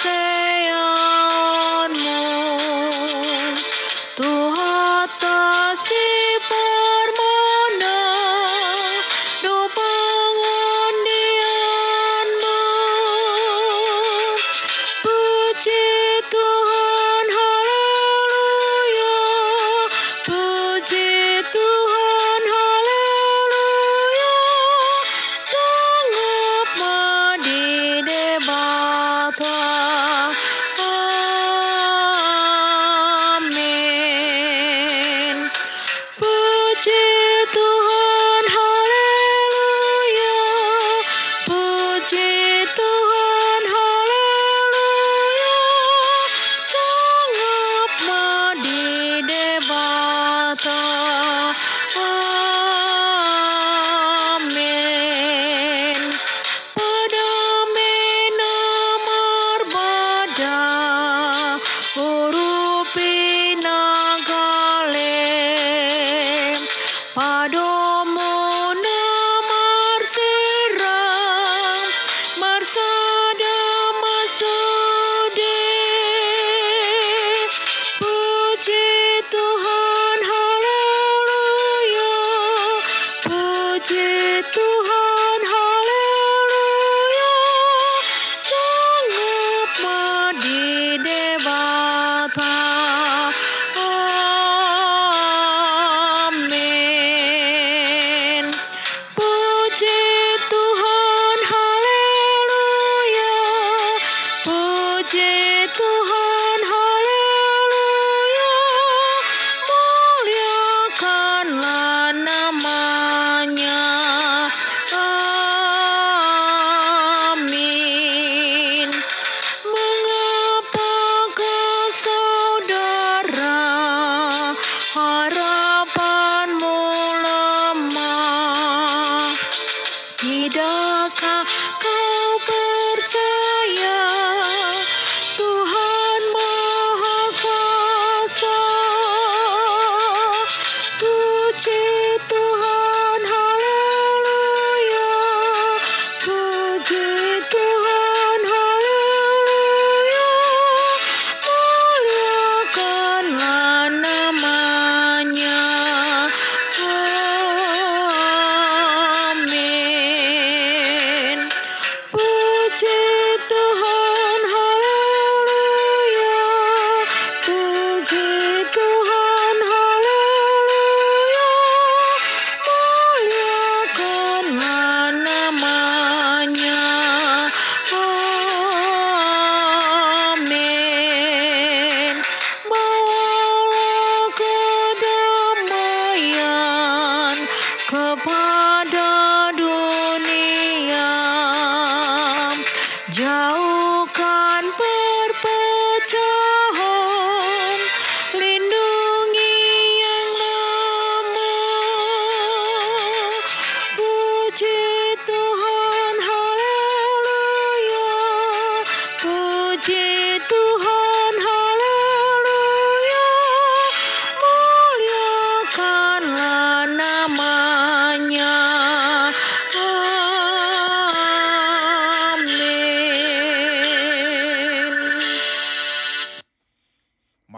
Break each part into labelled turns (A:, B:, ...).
A: say don't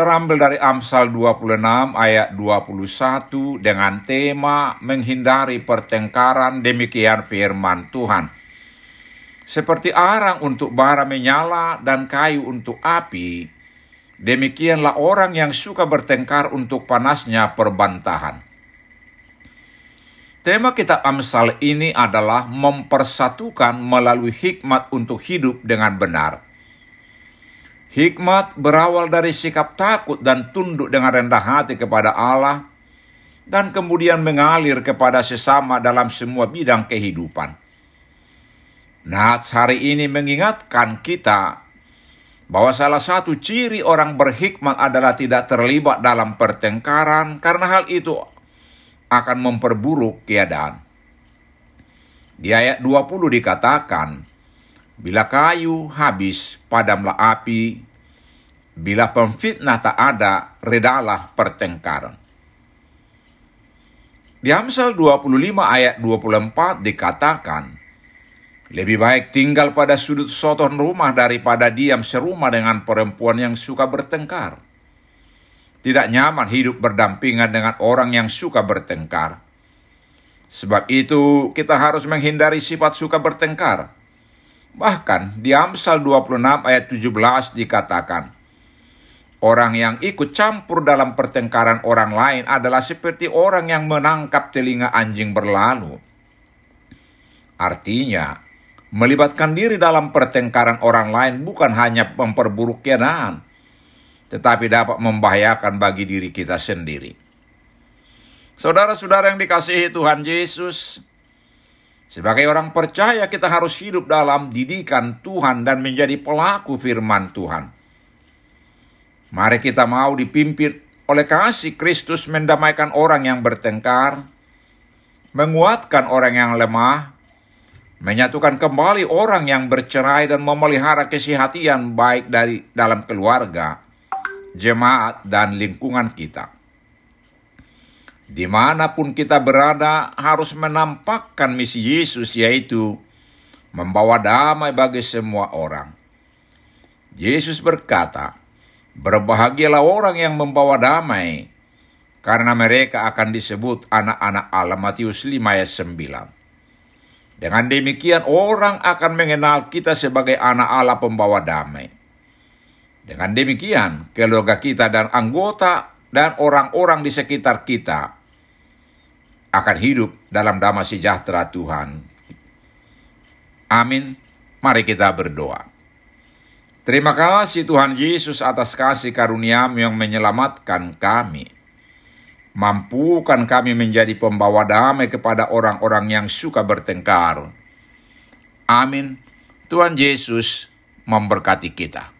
B: terambil dari Amsal 26 ayat 21 dengan tema menghindari pertengkaran demikian firman Tuhan. Seperti arang untuk bara menyala dan kayu untuk api, demikianlah orang yang suka bertengkar untuk panasnya perbantahan. Tema kitab Amsal ini adalah mempersatukan melalui hikmat untuk hidup dengan benar. Hikmat berawal dari sikap takut dan tunduk dengan rendah hati kepada Allah, dan kemudian mengalir kepada sesama dalam semua bidang kehidupan. Nats hari ini mengingatkan kita bahwa salah satu ciri orang berhikmat adalah tidak terlibat dalam pertengkaran, karena hal itu akan memperburuk keadaan. Di ayat 20 dikatakan, Bila kayu habis, padamlah api. Bila pemfitnah tak ada, redalah pertengkaran. Di Amsal 25 ayat 24 dikatakan, lebih baik tinggal pada sudut soton rumah daripada diam serumah dengan perempuan yang suka bertengkar. Tidak nyaman hidup berdampingan dengan orang yang suka bertengkar. Sebab itu kita harus menghindari sifat suka bertengkar. Bahkan di Amsal 26 ayat 17 dikatakan, Orang yang ikut campur dalam pertengkaran orang lain adalah seperti orang yang menangkap telinga anjing berlalu. Artinya, melibatkan diri dalam pertengkaran orang lain bukan hanya memperburuk keadaan, tetapi dapat membahayakan bagi diri kita sendiri. Saudara-saudara yang dikasihi Tuhan Yesus, sebagai orang percaya kita harus hidup dalam didikan Tuhan dan menjadi pelaku firman Tuhan. Mari kita mau dipimpin oleh kasih Kristus mendamaikan orang yang bertengkar, menguatkan orang yang lemah, menyatukan kembali orang yang bercerai dan memelihara kesehatan baik dari dalam keluarga jemaat, dan lingkungan kita. Di mana pun kita berada harus menampakkan misi Yesus yaitu membawa damai bagi semua orang. Yesus berkata, Berbahagialah orang yang membawa damai, karena mereka akan disebut anak-anak Allah. Matius 5 ayat 9. Dengan demikian orang akan mengenal kita sebagai anak Allah pembawa damai. Dengan demikian, keluarga kita dan anggota dan orang-orang di sekitar kita akan hidup dalam damai sejahtera Tuhan. Amin. Mari kita berdoa. Terima kasih Tuhan Yesus atas kasih karunia yang menyelamatkan kami. Mampukan kami menjadi pembawa damai kepada orang-orang yang suka bertengkar. Amin. Tuhan Yesus memberkati kita.